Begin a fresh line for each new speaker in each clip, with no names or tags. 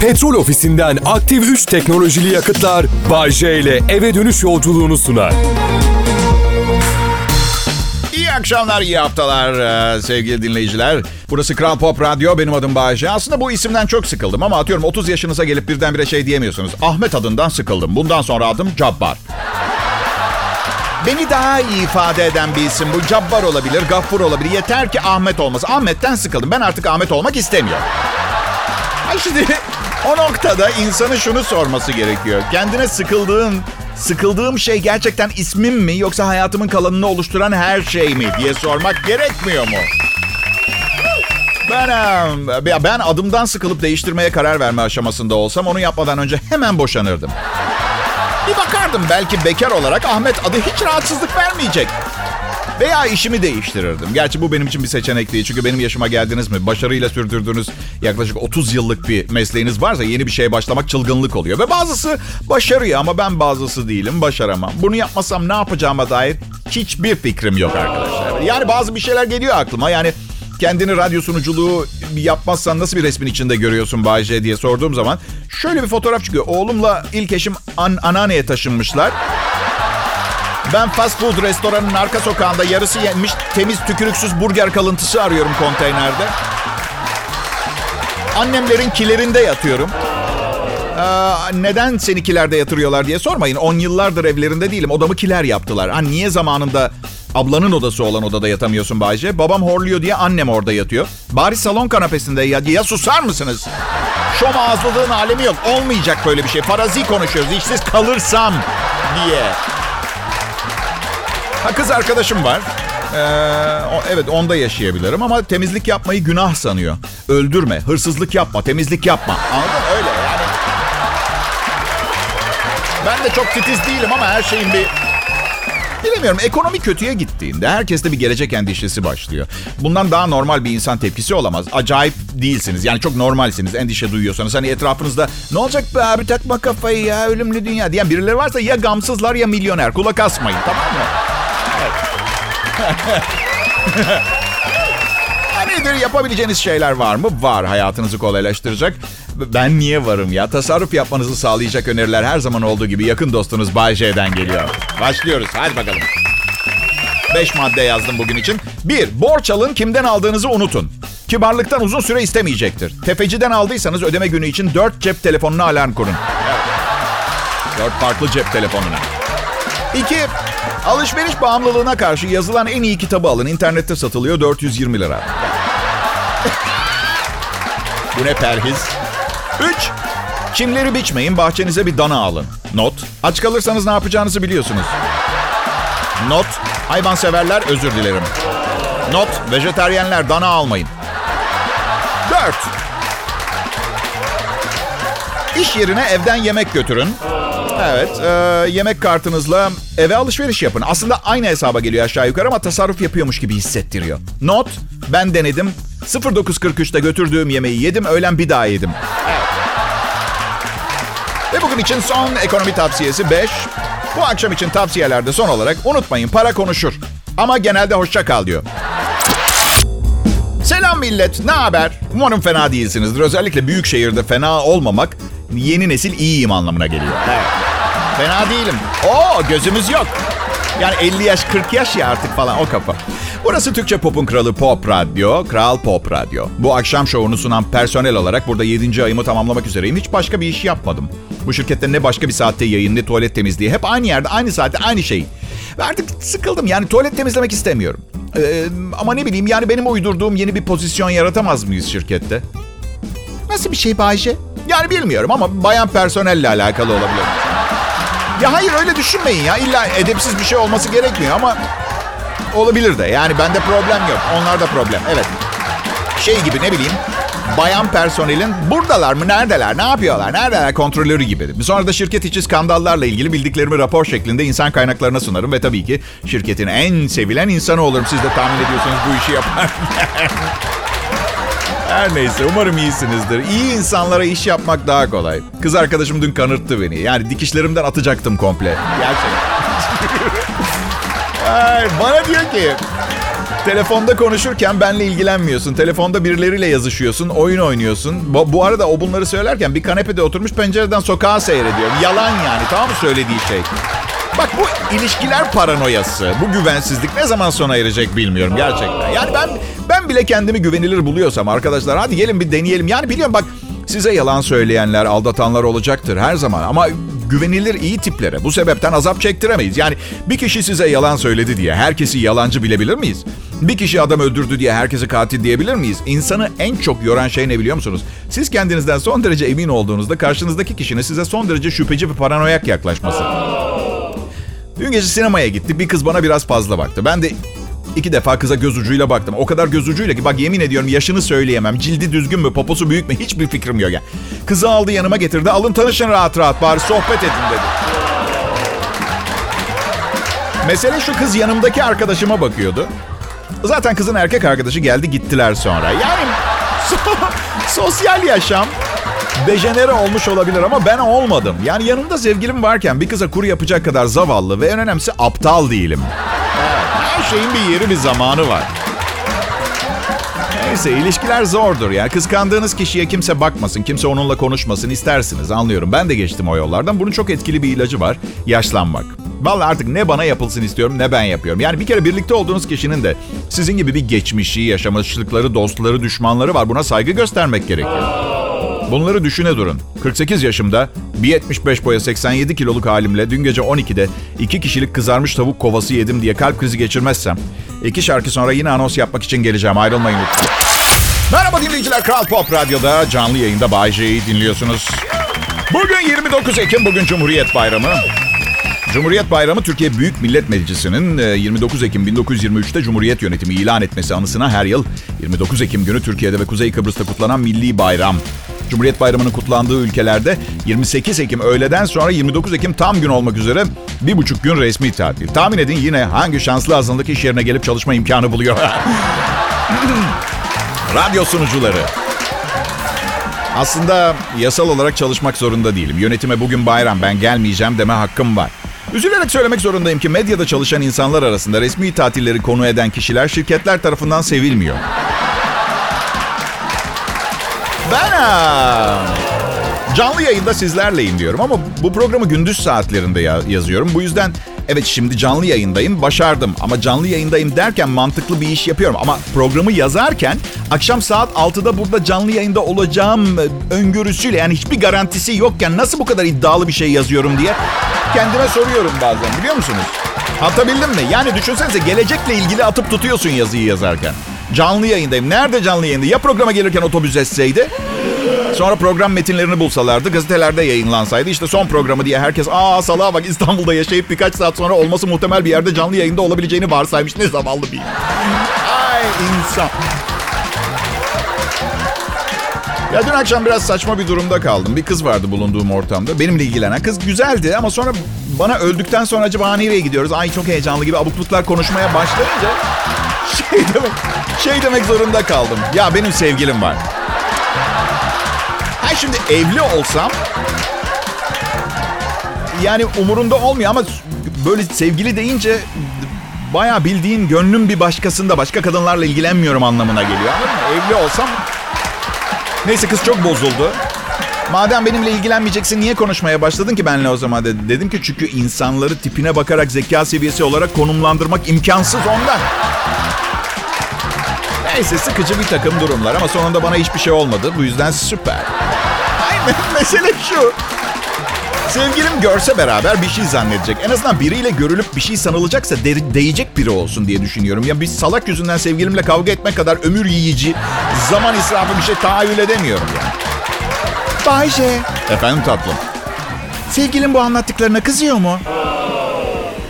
Petrol ofisinden aktif 3 teknolojili yakıtlar Bay J ile eve dönüş yolculuğunu sunar.
İyi akşamlar, iyi haftalar e, sevgili dinleyiciler. Burası Kral Pop Radyo, benim adım Bayece. Aslında bu isimden çok sıkıldım ama atıyorum 30 yaşınıza gelip birdenbire şey diyemiyorsunuz. Ahmet adından sıkıldım. Bundan sonra adım Cabbar. Beni daha iyi ifade eden bir isim bu. Cabbar olabilir, Gaffur olabilir. Yeter ki Ahmet olmasın. Ahmet'ten sıkıldım. Ben artık Ahmet olmak istemiyorum. Ay şimdi o noktada insanın şunu sorması gerekiyor. Kendine sıkıldığın, sıkıldığım şey gerçekten ismim mi yoksa hayatımın kalanını oluşturan her şey mi diye sormak gerekmiyor mu? Ben, ben adımdan sıkılıp değiştirmeye karar verme aşamasında olsam onu yapmadan önce hemen boşanırdım. Bir bakardım belki bekar olarak Ahmet adı hiç rahatsızlık vermeyecek. Veya işimi değiştirirdim. Gerçi bu benim için bir seçenek değil. Çünkü benim yaşıma geldiniz mi? Başarıyla sürdürdüğünüz yaklaşık 30 yıllık bir mesleğiniz varsa yeni bir şeye başlamak çılgınlık oluyor. Ve bazısı başarıyor ama ben bazısı değilim. Başaramam. Bunu yapmasam ne yapacağıma dair hiçbir fikrim yok arkadaşlar. Yani bazı bir şeyler geliyor aklıma. Yani kendini radyo sunuculuğu yapmazsan nasıl bir resmin içinde görüyorsun Bayce diye sorduğum zaman şöyle bir fotoğraf çıkıyor. Oğlumla ilk eşim an anneanneye taşınmışlar. Ben fast food restoranın arka sokağında yarısı yenmiş temiz tükürüksüz burger kalıntısı arıyorum konteynerde. Annemlerin kilerinde yatıyorum. Ee, neden seni kilerde yatırıyorlar diye sormayın. 10 yıllardır evlerinde değilim. Odamı kiler yaptılar. Ha, niye zamanında ablanın odası olan odada yatamıyorsun Bayce? Babam horluyor diye annem orada yatıyor. Bari salon kanapesinde ya, ya susar mısınız? Şom ağızlılığın alemi yok. Olmayacak böyle bir şey. Farazi konuşuyoruz. İşsiz kalırsam diye. Ha kız arkadaşım var. Ee, evet onda yaşayabilirim ama temizlik yapmayı günah sanıyor. Öldürme, hırsızlık yapma, temizlik yapma. Anladın? Öyle yani. Ben de çok titiz değilim ama her şeyin bir... Bilemiyorum ekonomi kötüye gittiğinde herkeste bir gelecek endişesi başlıyor. Bundan daha normal bir insan tepkisi olamaz. Acayip değilsiniz. Yani çok normalsiniz endişe duyuyorsanız. Hani etrafınızda ne olacak be abi takma kafayı ya ölümlü dünya diyen birileri varsa ya gamsızlar ya milyoner. Kulak asmayın tamam mı? Nedir yapabileceğiniz şeyler var mı? Var hayatınızı kolaylaştıracak. Ben niye varım ya? Tasarruf yapmanızı sağlayacak öneriler her zaman olduğu gibi yakın dostunuz Bay J'den geliyor. Başlıyoruz hadi bakalım. Beş madde yazdım bugün için. Bir, borç alın kimden aldığınızı unutun. Kibarlıktan uzun süre istemeyecektir. Tefeciden aldıysanız ödeme günü için dört cep telefonuna alarm kurun. Dört farklı cep telefonuna. İki, alışveriş bağımlılığına karşı yazılan en iyi kitabı alın. İnternette satılıyor 420 lira. Bu ne perhiz? Üç, çimleri biçmeyin, bahçenize bir dana alın. Not, aç kalırsanız ne yapacağınızı biliyorsunuz. Not, hayvanseverler özür dilerim. Not, vejeteryenler dana almayın. Dört, iş yerine evden yemek götürün. Evet, e, yemek kartınızla eve alışveriş yapın. Aslında aynı hesaba geliyor aşağı yukarı ama tasarruf yapıyormuş gibi hissettiriyor. Not, ben denedim. 0943'te götürdüğüm yemeği yedim, öğlen bir daha yedim. Evet. Ve bugün için son ekonomi tavsiyesi 5. Bu akşam için tavsiyelerde son olarak unutmayın para konuşur. Ama genelde hoşça kal diyor. Selam millet, ne haber? Umarım fena değilsinizdir. Özellikle büyük şehirde fena olmamak yeni nesil iyiyim anlamına geliyor. Evet. Fena değilim. Oo gözümüz yok. Yani 50 yaş 40 yaş ya artık falan o kafa. Burası Türkçe Pop'un kralı Pop Radyo, Kral Pop Radyo. Bu akşam şovunu sunan personel olarak burada 7. ayımı tamamlamak üzereyim. Hiç başka bir iş yapmadım. Bu şirkette ne başka bir saatte yayın ne tuvalet temizliği. Hep aynı yerde, aynı saatte, aynı şey. Ve artık sıkıldım. Yani tuvalet temizlemek istemiyorum. Ee, ama ne bileyim yani benim uydurduğum yeni bir pozisyon yaratamaz mıyız şirkette? Nasıl bir şey Bayce? Yani bilmiyorum ama bayan personelle alakalı olabilir. Ya hayır öyle düşünmeyin ya. İlla edepsiz bir şey olması gerekmiyor ama olabilir de. Yani bende problem yok. Onlarda problem. Evet. Şey gibi ne bileyim. Bayan personelin buradalar mı, neredeler, ne yapıyorlar, neredeler kontrolörü gibi. Sonra da şirket içi skandallarla ilgili bildiklerimi rapor şeklinde insan kaynaklarına sunarım. Ve tabii ki şirketin en sevilen insanı olurum. Siz de tahmin ediyorsanız bu işi yapar. Her neyse umarım iyisinizdir. İyi insanlara iş yapmak daha kolay. Kız arkadaşım dün kanırttı beni. Yani dikişlerimden atacaktım komple. Gerçekten. Ay, bana diyor ki Telefonda konuşurken benle ilgilenmiyorsun. Telefonda birileriyle yazışıyorsun, oyun oynuyorsun. Bu, bu arada o bunları söylerken bir kanepede oturmuş pencereden sokağa seyrediyor. Yalan yani tamam mı söylediği şey? Bak bu ilişkiler paranoyası, bu güvensizlik ne zaman sona erecek bilmiyorum gerçekten. Yani ben ben bile kendimi güvenilir buluyorsam arkadaşlar hadi gelin bir deneyelim. Yani biliyorum bak size yalan söyleyenler, aldatanlar olacaktır her zaman ama güvenilir iyi tiplere bu sebepten azap çektiremeyiz. Yani bir kişi size yalan söyledi diye herkesi yalancı bilebilir miyiz? Bir kişi adam öldürdü diye herkesi katil diyebilir miyiz? İnsanı en çok yoran şey ne biliyor musunuz? Siz kendinizden son derece emin olduğunuzda karşınızdaki kişinin size son derece şüpheci ve paranoyak yaklaşması. Dün gece sinemaya gittik. Bir kız bana biraz fazla baktı. Ben de iki defa kıza göz ucuyla baktım. O kadar göz ucuyla ki bak yemin ediyorum yaşını söyleyemem. Cildi düzgün mü, poposu büyük mü hiçbir fikrim yok. Yani. Kızı aldı yanıma getirdi. Alın tanışın rahat rahat bari sohbet edin dedi. Mesele şu kız yanımdaki arkadaşıma bakıyordu. Zaten kızın erkek arkadaşı geldi gittiler sonra. Yani sosyal yaşam dejenere olmuş olabilir ama ben olmadım. Yani yanımda sevgilim varken bir kıza kur yapacak kadar zavallı ve en önemlisi aptal değilim. Her şeyin bir yeri bir zamanı var. Neyse ilişkiler zordur ya. Kıskandığınız kişiye kimse bakmasın, kimse onunla konuşmasın istersiniz anlıyorum. Ben de geçtim o yollardan. Bunun çok etkili bir ilacı var. Yaşlanmak. Vallahi artık ne bana yapılsın istiyorum ne ben yapıyorum. Yani bir kere birlikte olduğunuz kişinin de sizin gibi bir geçmişi, yaşamışlıkları, dostları, düşmanları var. Buna saygı göstermek gerekiyor. Bunları düşüne durun. 48 yaşımda 1.75 boya 87 kiloluk halimle dün gece 12'de iki kişilik kızarmış tavuk kovası yedim diye kalp krizi geçirmezsem iki şarkı sonra yine anons yapmak için geleceğim. Ayrılmayın lütfen. Merhaba dinleyiciler. Kral Pop Radyo'da canlı yayında Bay J'yi dinliyorsunuz. Bugün 29 Ekim, bugün Cumhuriyet Bayramı. Cumhuriyet Bayramı Türkiye Büyük Millet Meclisi'nin 29 Ekim 1923'te Cumhuriyet yönetimi ilan etmesi anısına her yıl 29 Ekim günü Türkiye'de ve Kuzey Kıbrıs'ta kutlanan milli bayram. Cumhuriyet Bayramı'nın kutlandığı ülkelerde 28 Ekim öğleden sonra 29 Ekim tam gün olmak üzere bir buçuk gün resmi tatil. Tahmin edin yine hangi şanslı azınlık iş yerine gelip çalışma imkanı buluyor. Radyo sunucuları. Aslında yasal olarak çalışmak zorunda değilim. Yönetime bugün bayram ben gelmeyeceğim deme hakkım var. Üzülerek söylemek zorundayım ki medyada çalışan insanlar arasında resmi tatilleri konu eden kişiler şirketler tarafından sevilmiyor. Canlı yayında sizlerleyim diyorum ama bu programı gündüz saatlerinde ya- yazıyorum. Bu yüzden evet şimdi canlı yayındayım başardım ama canlı yayındayım derken mantıklı bir iş yapıyorum. Ama programı yazarken akşam saat 6'da burada canlı yayında olacağım e, öngörüsüyle yani hiçbir garantisi yokken nasıl bu kadar iddialı bir şey yazıyorum diye kendime soruyorum bazen biliyor musunuz? Atabildim mi? Yani düşünsenize gelecekle ilgili atıp tutuyorsun yazıyı yazarken. Canlı yayındayım. Nerede canlı yayında? Ya programa gelirken otobüs etseydi? Sonra program metinlerini bulsalardı, gazetelerde yayınlansaydı. işte son programı diye herkes aa salağa bak İstanbul'da yaşayıp birkaç saat sonra olması muhtemel bir yerde canlı yayında olabileceğini varsaymış. Ne zavallı bir Ay insan. Ya dün akşam biraz saçma bir durumda kaldım. Bir kız vardı bulunduğum ortamda. Benimle ilgilenen kız güzeldi ama sonra bana öldükten sonra acaba nereye gidiyoruz? Ay çok heyecanlı gibi abukluklar konuşmaya başlayınca şey demek, şey demek zorunda kaldım. Ya benim sevgilim var. Şimdi evli olsam yani umurunda olmuyor ama böyle sevgili deyince bayağı bildiğin gönlüm bir başkasında başka kadınlarla ilgilenmiyorum anlamına geliyor. Evli olsam Neyse kız çok bozuldu. Madem benimle ilgilenmeyeceksin niye konuşmaya başladın ki benimle o zaman dedi. Dedim ki çünkü insanları tipine bakarak zeka seviyesi olarak konumlandırmak imkansız ondan. Neyse sıkıcı bir takım durumlar ama sonunda bana hiçbir şey olmadı. Bu yüzden süper. Mesele şu. Sevgilim görse beraber bir şey zannedecek. En azından biriyle görülüp bir şey sanılacaksa de- değecek biri olsun diye düşünüyorum. Ya bir salak yüzünden sevgilimle kavga etmek kadar ömür yiyici, zaman israfı bir şey tahayyül edemiyorum yani. Bayce. Efendim tatlım. Sevgilim bu anlattıklarına kızıyor mu?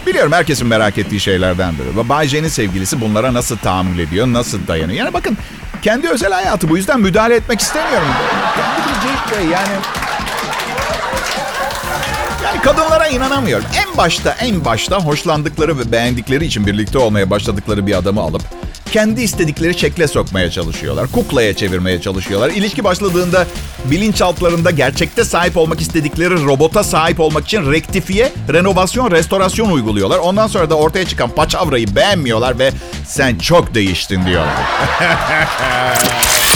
Biliyorum herkesin merak ettiği şeylerdendir. Ve Bay J'nin sevgilisi bunlara nasıl tahammül ediyor, nasıl dayanıyor? Yani bakın kendi özel hayatı bu yüzden müdahale etmek istemiyorum. Kendi bileceği şey yani... Yani kadınlara inanamıyorum. En başta, en başta hoşlandıkları ve beğendikleri için birlikte olmaya başladıkları bir adamı alıp kendi istedikleri şekle sokmaya çalışıyorlar. Kuklaya çevirmeye çalışıyorlar. İlişki başladığında bilinçaltlarında gerçekte sahip olmak istedikleri robota sahip olmak için rektifiye, renovasyon, restorasyon uyguluyorlar. Ondan sonra da ortaya çıkan paçavrayı beğenmiyorlar ve sen çok değiştin diyorlar.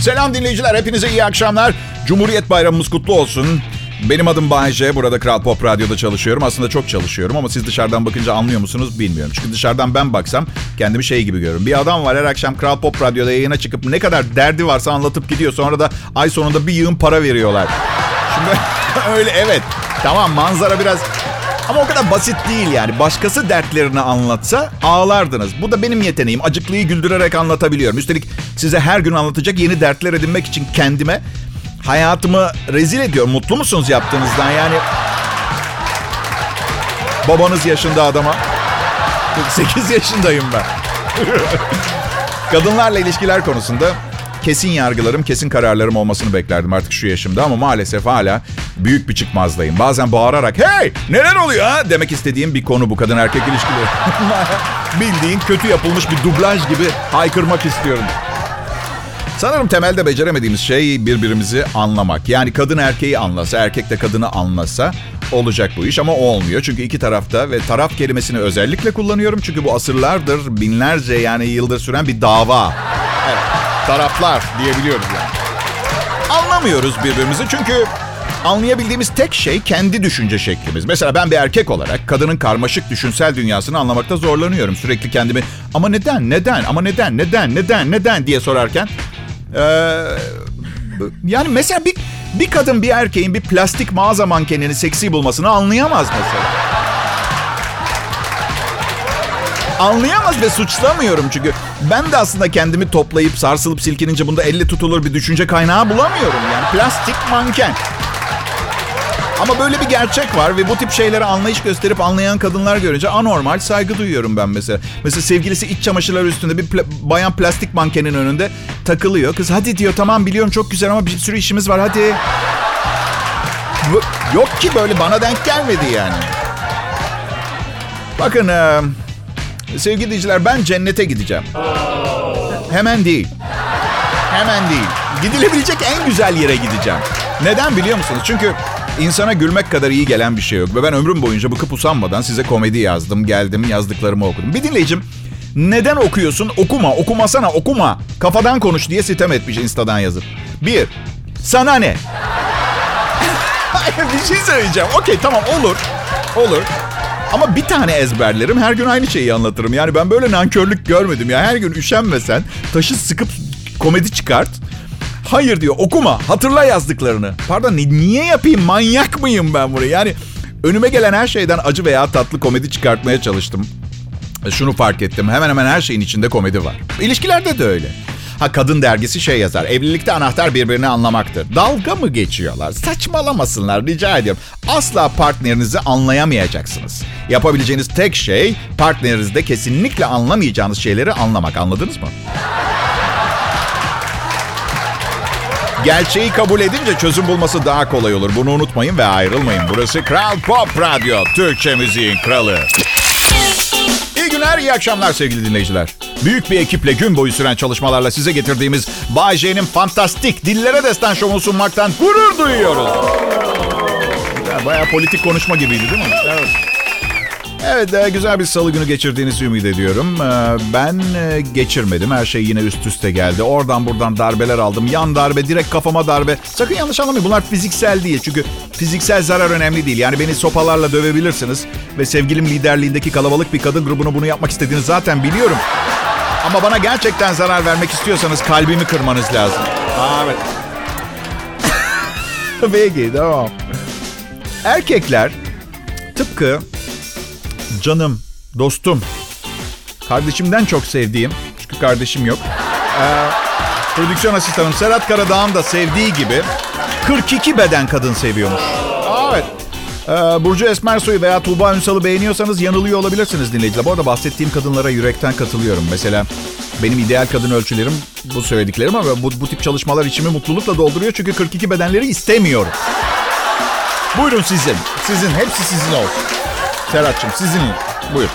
Selam dinleyiciler, hepinize iyi akşamlar. Cumhuriyet Bayramımız kutlu olsun. Benim adım Bayece. Burada Kral Pop Radyo'da çalışıyorum. Aslında çok çalışıyorum ama siz dışarıdan bakınca anlıyor musunuz bilmiyorum. Çünkü dışarıdan ben baksam kendimi şey gibi görüyorum. Bir adam var her akşam Kral Pop Radyo'da yayına çıkıp ne kadar derdi varsa anlatıp gidiyor. Sonra da ay sonunda bir yığın para veriyorlar. Şimdi öyle evet. Tamam manzara biraz ama o kadar basit değil yani. Başkası dertlerini anlatsa ağlardınız. Bu da benim yeteneğim. Acıklıyı güldürerek anlatabiliyorum. Üstelik size her gün anlatacak yeni dertler edinmek için kendime hayatımı rezil ediyorum. Mutlu musunuz yaptığınızdan? Yani babanız yaşında adama. 48 yaşındayım ben. Kadınlarla ilişkiler konusunda kesin yargılarım, kesin kararlarım olmasını beklerdim artık şu yaşımda ama maalesef hala büyük bir çıkmazdayım. Bazen bağırarak hey neler oluyor ha demek istediğim bir konu bu kadın erkek ilişkileri. Bildiğin kötü yapılmış bir dublaj gibi haykırmak istiyorum. Sanırım temelde beceremediğimiz şey birbirimizi anlamak. Yani kadın erkeği anlasa, erkek de kadını anlasa olacak bu iş ama olmuyor. Çünkü iki tarafta ve taraf kelimesini özellikle kullanıyorum. Çünkü bu asırlardır, binlerce yani yıldır süren bir dava. Evet, taraflar diyebiliyoruz yani. Anlamıyoruz birbirimizi çünkü anlayabildiğimiz tek şey kendi düşünce şeklimiz. Mesela ben bir erkek olarak kadının karmaşık düşünsel dünyasını anlamakta zorlanıyorum. Sürekli kendimi ama neden, neden, ama neden, neden, neden, neden diye sorarken ee, yani mesela bir, bir kadın bir erkeğin bir plastik mağaza mankenini seksi bulmasını anlayamaz mesela. Anlayamaz ve suçlamıyorum çünkü ben de aslında kendimi toplayıp sarsılıp silkinince bunda elle tutulur bir düşünce kaynağı bulamıyorum yani plastik manken. Ama böyle bir gerçek var ve bu tip şeylere anlayış gösterip anlayan kadınlar görünce anormal saygı duyuyorum ben mesela. Mesela sevgilisi iç çamaşırları üstünde bir pla- bayan plastik mankenin önünde takılıyor. Kız hadi diyor tamam biliyorum çok güzel ama bir sürü işimiz var hadi. Yok ki böyle bana denk gelmedi yani. Bakın sevgili dinleyiciler ben cennete gideceğim. Hemen değil. Hemen değil. Gidilebilecek en güzel yere gideceğim. Neden biliyor musunuz? Çünkü insana gülmek kadar iyi gelen bir şey yok. Ve ben ömrüm boyunca bıkıp usanmadan size komedi yazdım, geldim, yazdıklarımı okudum. Bir dinleyicim neden okuyorsun? Okuma, okumasana, okuma. Kafadan konuş diye sitem etmiş Insta'dan yazıp. Bir, sana ne? bir şey söyleyeceğim. Okey tamam olur. Olur. Ama bir tane ezberlerim her gün aynı şeyi anlatırım. Yani ben böyle nankörlük görmedim ya. Her gün üşenmesen taşı sıkıp komedi çıkart. Hayır diyor okuma hatırla yazdıklarını. Pardon niye yapayım manyak mıyım ben burayı? Yani önüme gelen her şeyden acı veya tatlı komedi çıkartmaya çalıştım. E, şunu fark ettim hemen hemen her şeyin içinde komedi var. İlişkilerde de öyle. Ha kadın dergisi şey yazar. Evlilikte anahtar birbirini anlamaktır. Dalga mı geçiyorlar? Saçmalamasınlar rica ediyorum. Asla partnerinizi anlayamayacaksınız. Yapabileceğiniz tek şey partnerinizde kesinlikle anlamayacağınız şeyleri anlamak. Anladınız mı? Gerçeği kabul edince çözüm bulması daha kolay olur. Bunu unutmayın ve ayrılmayın. Burası Kral Pop Radyo. Türkçe müziğin kralı. İyi günler, iyi akşamlar sevgili dinleyiciler. Büyük bir ekiple gün boyu süren çalışmalarla size getirdiğimiz Bay J'nin fantastik dillere destan şovunu sunmaktan gurur duyuyoruz. Ya, bayağı politik konuşma gibiydi değil mi? Evet. Evet, e, güzel bir salı günü geçirdiğinizi ümit ediyorum. E, Ben e, geçirmedim. Her şey yine üst üste geldi. Oradan buradan darbeler aldım. Yan darbe, direkt kafama darbe. Sakın yanlış anlamayın. Bunlar fiziksel değil. Çünkü fiziksel zarar önemli değil. Yani beni sopalarla dövebilirsiniz. Ve sevgilim liderliğindeki kalabalık bir kadın grubunu bunu yapmak istediğini zaten biliyorum. Ama bana gerçekten zarar vermek istiyorsanız kalbimi kırmanız lazım. Aa, evet. Peki, tamam. Erkekler tıpkı canım, dostum, kardeşimden çok sevdiğim, çünkü kardeşim yok. Ee, prodüksiyon asistanım Serhat Karadağ'ın da sevdiği gibi 42 beden kadın seviyormuş. Evet. Ee, Burcu Esmersoy'u veya Tuğba Ünsal'ı beğeniyorsanız yanılıyor olabilirsiniz dinleyiciler. Bu arada bahsettiğim kadınlara yürekten katılıyorum. Mesela benim ideal kadın ölçülerim bu söylediklerim ama bu, bu tip çalışmalar içimi mutlulukla dolduruyor. Çünkü 42 bedenleri istemiyorum. Buyurun sizin. Sizin. Hepsi sizin olsun. Serhat'cığım sizin. Buyur.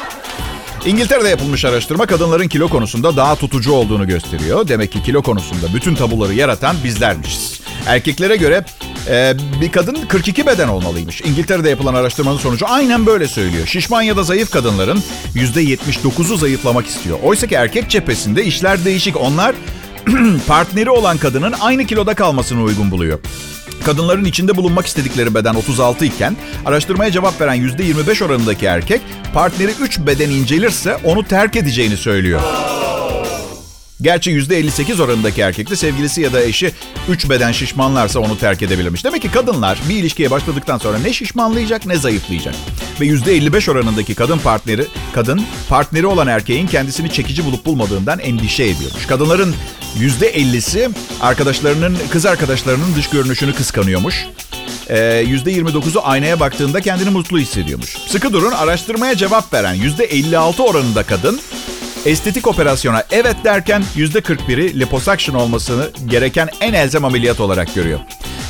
İngiltere'de yapılmış araştırma kadınların kilo konusunda daha tutucu olduğunu gösteriyor. Demek ki kilo konusunda bütün tabuları yaratan bizlermişiz. Erkeklere göre e, bir kadın 42 beden olmalıymış. İngiltere'de yapılan araştırmanın sonucu aynen böyle söylüyor. Şişman ya da zayıf kadınların %79'u zayıflamak istiyor. Oysa ki erkek cephesinde işler değişik. Onlar partneri olan kadının aynı kiloda kalmasını uygun buluyor. Kadınların içinde bulunmak istedikleri beden 36 iken araştırmaya cevap veren %25 oranındaki erkek partneri 3 beden incelirse onu terk edeceğini söylüyor. Gerçi %58 oranındaki erkek de sevgilisi ya da eşi 3 beden şişmanlarsa onu terk edebilirmiş. Demek ki kadınlar bir ilişkiye başladıktan sonra ne şişmanlayacak ne zayıflayacak. Ve %55 oranındaki kadın partneri, kadın partneri olan erkeğin kendisini çekici bulup bulmadığından endişe ediyormuş. Kadınların %50'si arkadaşlarının, kız arkadaşlarının dış görünüşünü kıskanıyormuş. Ee, %29'u aynaya baktığında kendini mutlu hissediyormuş. Sıkı durun araştırmaya cevap veren %56 oranında kadın estetik operasyona evet derken %41'i liposuction olmasını gereken en elzem ameliyat olarak görüyor.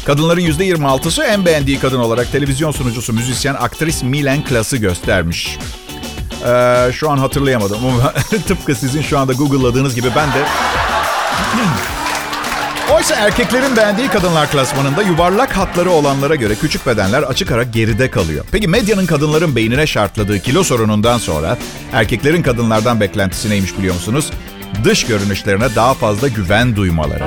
Kadınların %26'sı en beğendiği kadın olarak televizyon sunucusu, müzisyen, aktris Milen Klas'ı göstermiş. Ee, şu an hatırlayamadım ama tıpkı sizin şu anda Google'ladığınız gibi ben de... Oysa erkeklerin beğendiği kadınlar klasmanında yuvarlak hatları olanlara göre küçük bedenler açık ara geride kalıyor. Peki medyanın kadınların beynine şartladığı kilo sorunundan sonra erkeklerin kadınlardan beklentisi neymiş biliyor musunuz? Dış görünüşlerine daha fazla güven duymaları.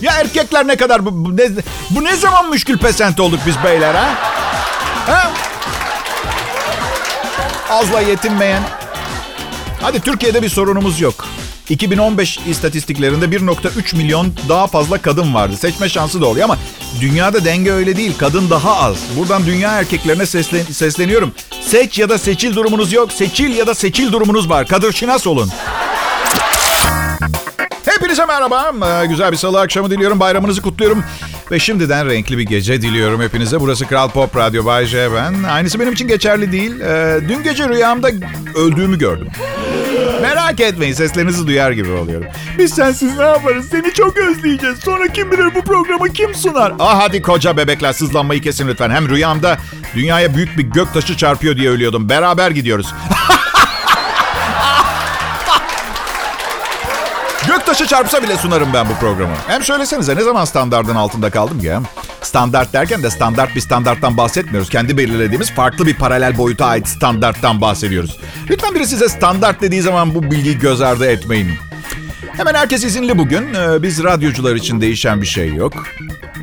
Ya erkekler ne kadar bu, ne, bu ne zaman müşkül pesent olduk biz beyler ha? Ha? Azla yetinmeyen. Hadi Türkiye'de bir sorunumuz yok. 2015 istatistiklerinde 1.3 milyon daha fazla kadın vardı. Seçme şansı da oluyor ama dünyada denge öyle değil. Kadın daha az. Buradan dünya erkeklerine seslen sesleniyorum. Seç ya da seçil durumunuz yok. Seçil ya da seçil durumunuz var. Kadir Şinas olun. Hepinize merhaba. Ee, güzel bir salı akşamı diliyorum. Bayramınızı kutluyorum. Ve şimdiden renkli bir gece diliyorum hepinize. Burası Kral Pop Radyo Bay J ben. Aynısı benim için geçerli değil. Ee, dün gece rüyamda öldüğümü gördüm. Merak etmeyin seslerinizi duyar gibi oluyorum. Biz sensiz ne yaparız? Seni çok özleyeceğiz. Sonra kim bilir bu programı kim sunar? Ah hadi koca bebekler sızlanmayı kesin lütfen. Hem rüyamda dünyaya büyük bir gök taşı çarpıyor diye ölüyordum. Beraber gidiyoruz. Göktaşı çarpsa bile sunarım ben bu programı. Hem söylesenize ne zaman standartın altında kaldım ya? Standart derken de standart bir standarttan bahsetmiyoruz. Kendi belirlediğimiz farklı bir paralel boyuta ait standarttan bahsediyoruz. Lütfen biri size standart dediği zaman bu bilgiyi göz ardı etmeyin. Hemen herkes izinli bugün. Ee, biz radyocular için değişen bir şey yok.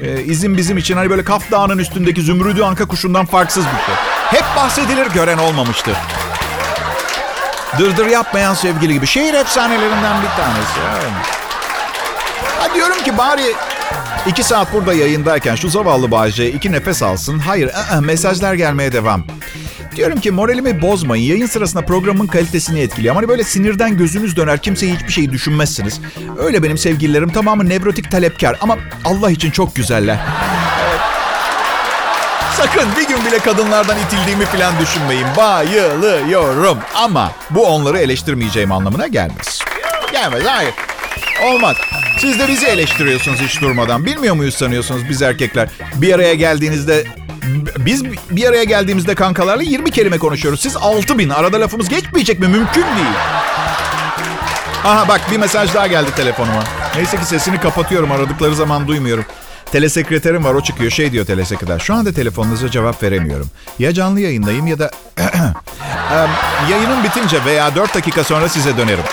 Ee, izin bizim için hani böyle Kaf Dağı'nın üstündeki zümrüdü anka kuşundan farksız bir şey. Hep bahsedilir gören olmamıştır. Dırdır yapmayan sevgili gibi. Şehir efsanelerinden bir tanesi. Ha diyorum ki bari iki saat burada yayındayken şu zavallı Bayce iki nefes alsın. Hayır ı-ı, mesajlar gelmeye devam. Diyorum ki moralimi bozmayın. Yayın sırasında programın kalitesini etkiliyor. Hani böyle sinirden gözünüz döner. Kimseye hiçbir şey düşünmezsiniz. Öyle benim sevgililerim. Tamamı nevrotik talepkar. Ama Allah için çok güzeller. Sakın bir gün bile kadınlardan itildiğimi falan düşünmeyin. Bayılıyorum. Ama bu onları eleştirmeyeceğim anlamına gelmez. Gelmez, hayır. Olmaz. Siz de bizi eleştiriyorsunuz hiç durmadan. Bilmiyor muyuz sanıyorsunuz biz erkekler? Bir araya geldiğinizde... Biz bir araya geldiğimizde kankalarla 20 kelime konuşuyoruz. Siz 6 bin. Arada lafımız geçmeyecek mi? Mümkün değil. Aha bak bir mesaj daha geldi telefonuma. Neyse ki sesini kapatıyorum. Aradıkları zaman duymuyorum. Telesekreterim var o çıkıyor. Şey diyor telesekreter. Şu anda telefonunuza cevap veremiyorum. Ya canlı yayındayım ya da... yayının bitince veya 4 dakika sonra size dönerim.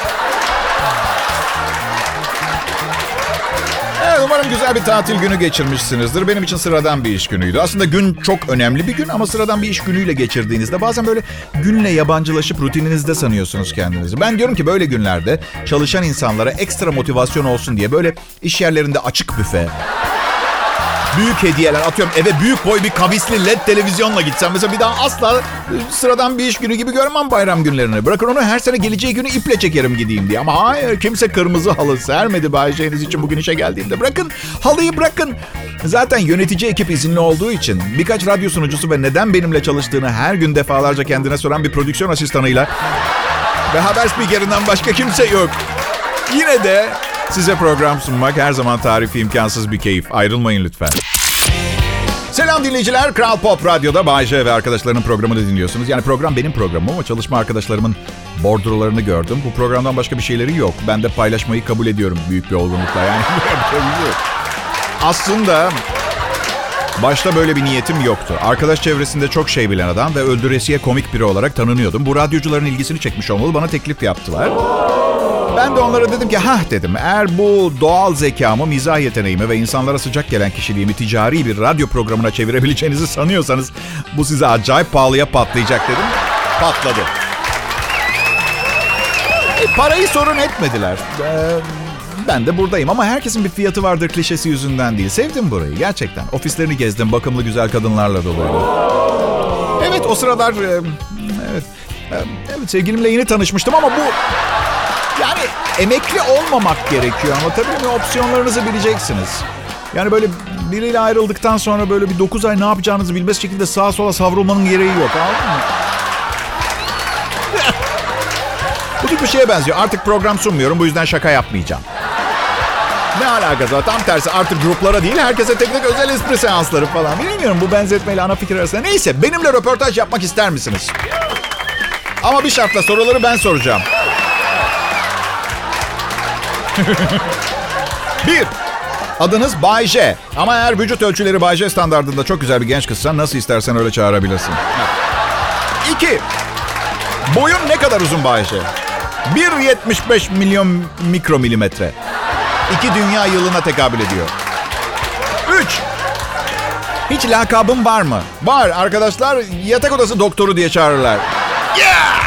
Evet, umarım güzel bir tatil günü geçirmişsinizdir. Benim için sıradan bir iş günüydü. Aslında gün çok önemli bir gün ama sıradan bir iş günüyle geçirdiğinizde bazen böyle günle yabancılaşıp rutininizde sanıyorsunuz kendinizi. Ben diyorum ki böyle günlerde çalışan insanlara ekstra motivasyon olsun diye böyle iş yerlerinde açık büfe, büyük hediyeler atıyorum eve büyük boy bir kavisli led televizyonla gitsem mesela bir daha asla sıradan bir iş günü gibi görmem bayram günlerini. Bırakın onu her sene geleceği günü iple çekerim gideyim diye. Ama hayır kimse kırmızı halı sermedi Bayce'niz için bugün işe geldiğimde. Bırakın halıyı bırakın. Zaten yönetici ekip izinli olduğu için birkaç radyo sunucusu ve neden benimle çalıştığını her gün defalarca kendine soran bir prodüksiyon asistanıyla ve haber spikerinden başka kimse yok. Yine de size program sunmak her zaman tarifi imkansız bir keyif. Ayrılmayın lütfen. Selam dinleyiciler. Kral Pop Radyo'da Bayce ve arkadaşlarının programını dinliyorsunuz. Yani program benim programım ama çalışma arkadaşlarımın bordrolarını gördüm. Bu programdan başka bir şeyleri yok. Ben de paylaşmayı kabul ediyorum büyük bir olgunlukla. Yani aslında başta böyle bir niyetim yoktu. Arkadaş çevresinde çok şey bilen adam ve öldüresiye komik biri olarak tanınıyordum. Bu radyocuların ilgisini çekmiş olmalı. Bana teklif yaptılar. Ben de onlara dedim ki ha dedim eğer bu doğal zekamı, mizah yeteneğimi ve insanlara sıcak gelen kişiliğimi ticari bir radyo programına çevirebileceğinizi sanıyorsanız bu size acayip pahalıya patlayacak dedim. Patladı. E, parayı sorun etmediler. Ee, ben de buradayım ama herkesin bir fiyatı vardır klişesi yüzünden değil. Sevdim burayı gerçekten. Ofislerini gezdim, bakımlı güzel kadınlarla doluydu. Evet o sıralar... Evet, evet sevgilimle yeni tanışmıştım ama bu... Yani emekli olmamak gerekiyor ama tabii mi opsiyonlarınızı bileceksiniz. Yani böyle biriyle ayrıldıktan sonra böyle bir 9 ay ne yapacağınızı bilmez şekilde sağa sola savrulmanın gereği yok anladın mı? bu tip bir şeye benziyor. Artık program sunmuyorum bu yüzden şaka yapmayacağım. Ne alakası var? Tam tersi artık gruplara değil herkese tek tek özel espri seansları falan. Bilmiyorum bu benzetmeyle ana fikir arasında. Neyse benimle röportaj yapmak ister misiniz? Ama bir şartla soruları ben soracağım. Bir, adınız Bay J. Ama eğer vücut ölçüleri Bay J standartında çok güzel bir genç kızsan nasıl istersen öyle çağırabilirsin. İki, boyun ne kadar uzun Bay J? 1.75 milyon mikromilimetre. İki dünya yılına tekabül ediyor. Üç, hiç lakabın var mı? Var. Arkadaşlar yatak odası doktoru diye çağırırlar. Yeah!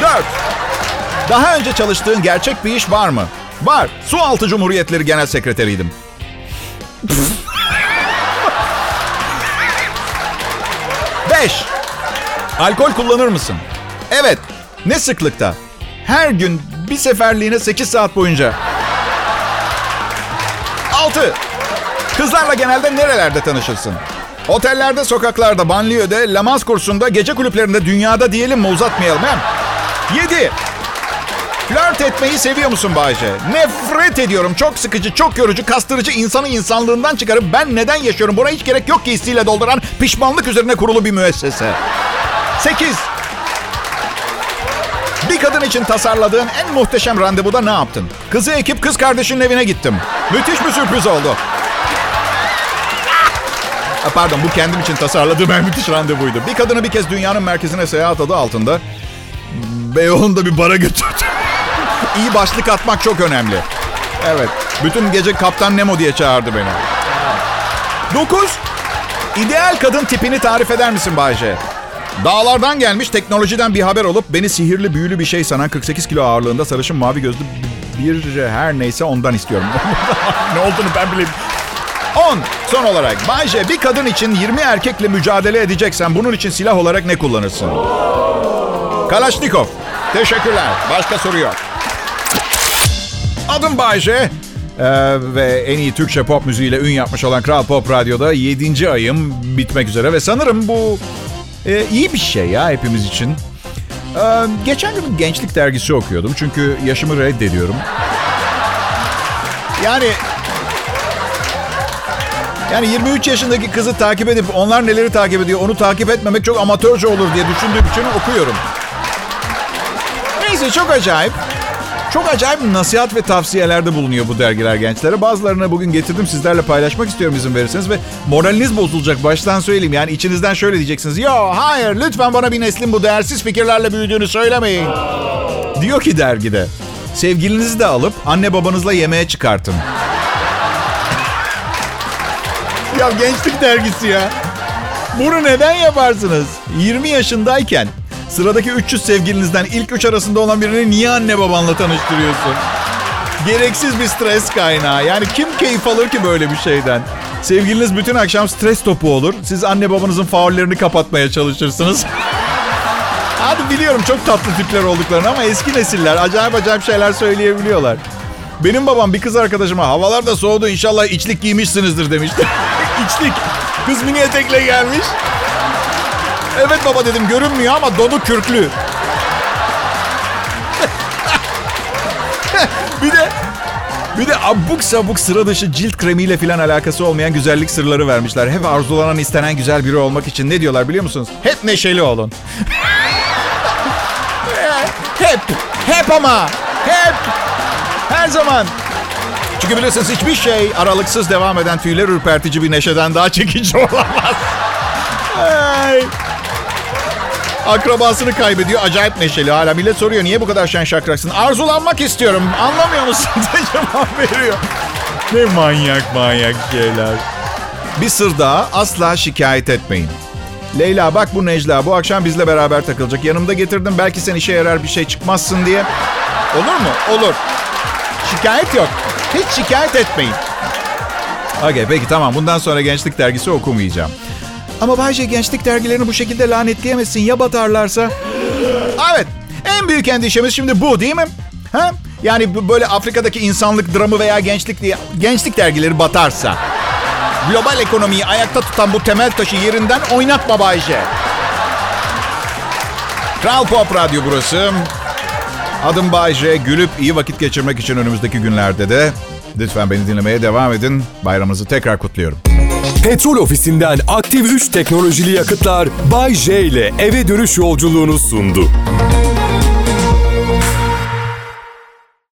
Dört, daha önce çalıştığın gerçek bir iş var mı? Var. Sualtı Cumhuriyetleri Genel Sekreteriydim. Beş. Alkol kullanır mısın? Evet. Ne sıklıkta? Her gün bir seferliğine 8 saat boyunca. Altı. Kızlarla genelde nerelerde tanışırsın? Otellerde, sokaklarda, banliyöde, lamaz kursunda, gece kulüplerinde, dünyada diyelim mi uzatmayalım hem. Yedi. Flört etmeyi seviyor musun Bayce? Nefret ediyorum. Çok sıkıcı, çok yorucu, kastırıcı, insanı insanlığından çıkarıp ben neden yaşıyorum? Buna hiç gerek yok ki hissiyle dolduran pişmanlık üzerine kurulu bir müessese. 8. Bir kadın için tasarladığın en muhteşem randevuda ne yaptın? Kızı ekip kız kardeşinin evine gittim. Müthiş bir sürpriz oldu. Ah, Pardon bu kendim için tasarladığım en müthiş randevuydu. Bir kadını bir kez dünyanın merkezine seyahat adı altında Beyoğlu'nda bir bara götürdüm. İyi başlık atmak çok önemli. Evet. Bütün gece Kaptan Nemo diye çağırdı beni. 9. İdeal kadın tipini tarif eder misin Bayce? Dağlardan gelmiş teknolojiden bir haber olup beni sihirli büyülü bir şey sanan 48 kilo ağırlığında sarışın mavi gözlü bir her neyse ondan istiyorum. ne olduğunu ben bileyim. 10. Son olarak Bayce bir kadın için 20 erkekle mücadele edeceksen bunun için silah olarak ne kullanırsın? Kalaşnikov. Teşekkürler. Başka soru yok. Adım Bayce. Ee, ve en iyi Türkçe pop müziğiyle ün yapmış olan Kral Pop Radyo'da 7. ayım bitmek üzere. Ve sanırım bu e, iyi bir şey ya hepimiz için. Ee, geçen gün gençlik dergisi okuyordum. Çünkü yaşımı reddediyorum. Yani... Yani 23 yaşındaki kızı takip edip onlar neleri takip ediyor onu takip etmemek çok amatörce olur diye düşündüğüm için okuyorum. Neyse çok acayip. Çok acayip nasihat ve tavsiyelerde bulunuyor bu dergiler gençlere. Bazılarını bugün getirdim sizlerle paylaşmak istiyorum izin verirseniz. Ve moraliniz bozulacak baştan söyleyeyim. Yani içinizden şöyle diyeceksiniz. Yo hayır lütfen bana bir neslin bu değersiz fikirlerle büyüdüğünü söylemeyin. Diyor ki dergide. Sevgilinizi de alıp anne babanızla yemeğe çıkartın. ya gençlik dergisi ya. Bunu neden yaparsınız? 20 yaşındayken Sıradaki 300 sevgilinizden ilk 3 arasında olan birini niye anne babanla tanıştırıyorsun? Gereksiz bir stres kaynağı. Yani kim keyif alır ki böyle bir şeyden? Sevgiliniz bütün akşam stres topu olur. Siz anne babanızın faullerini kapatmaya çalışırsınız. Hadi biliyorum çok tatlı tipler olduklarını ama eski nesiller acayip acayip şeyler söyleyebiliyorlar. Benim babam bir kız arkadaşıma havalar da soğudu inşallah içlik giymişsinizdir demişti. içlik. Kız mini etekle gelmiş. Evet baba dedim görünmüyor ama donu kürklü. bir de Bir de abuk sabuk sıra dışı cilt kremiyle falan alakası olmayan güzellik sırları vermişler. Hep arzulanan istenen güzel biri olmak için ne diyorlar biliyor musunuz? Hep neşeli olun. hep, hep ama, hep, her zaman. Çünkü bilirsiniz hiçbir şey aralıksız devam eden tüyler ürpertici bir neşeden daha çekici olamaz. Ay. Akrabasını kaybediyor. Acayip neşeli hala. Millet soruyor niye bu kadar şen şakraksın? Arzulanmak istiyorum. Anlamıyor musun? cevap veriyor. Ne manyak manyak şeyler. Bir sır daha asla şikayet etmeyin. Leyla bak bu Necla bu akşam bizle beraber takılacak. Yanımda getirdim belki sen işe yarar bir şey çıkmazsın diye. Olur mu? Olur. Şikayet yok. Hiç şikayet etmeyin. Okey peki tamam bundan sonra Gençlik Dergisi okumayacağım. Ama Bayce gençlik dergilerini bu şekilde lanetleyemezsin. Ya batarlarsa? Evet. En büyük endişemiz şimdi bu değil mi? Ha? Yani böyle Afrika'daki insanlık dramı veya gençlik diye gençlik dergileri batarsa. Global ekonomiyi ayakta tutan bu temel taşı yerinden oynatma Bayce. Kral Pop Radyo burası. Adım Bayce. Gülüp iyi vakit geçirmek için önümüzdeki günlerde de lütfen beni dinlemeye devam edin. Bayramınızı tekrar kutluyorum.
Petrol ofisinden aktif 3 teknolojili yakıtlar Bay J ile eve dönüş yolculuğunu sundu.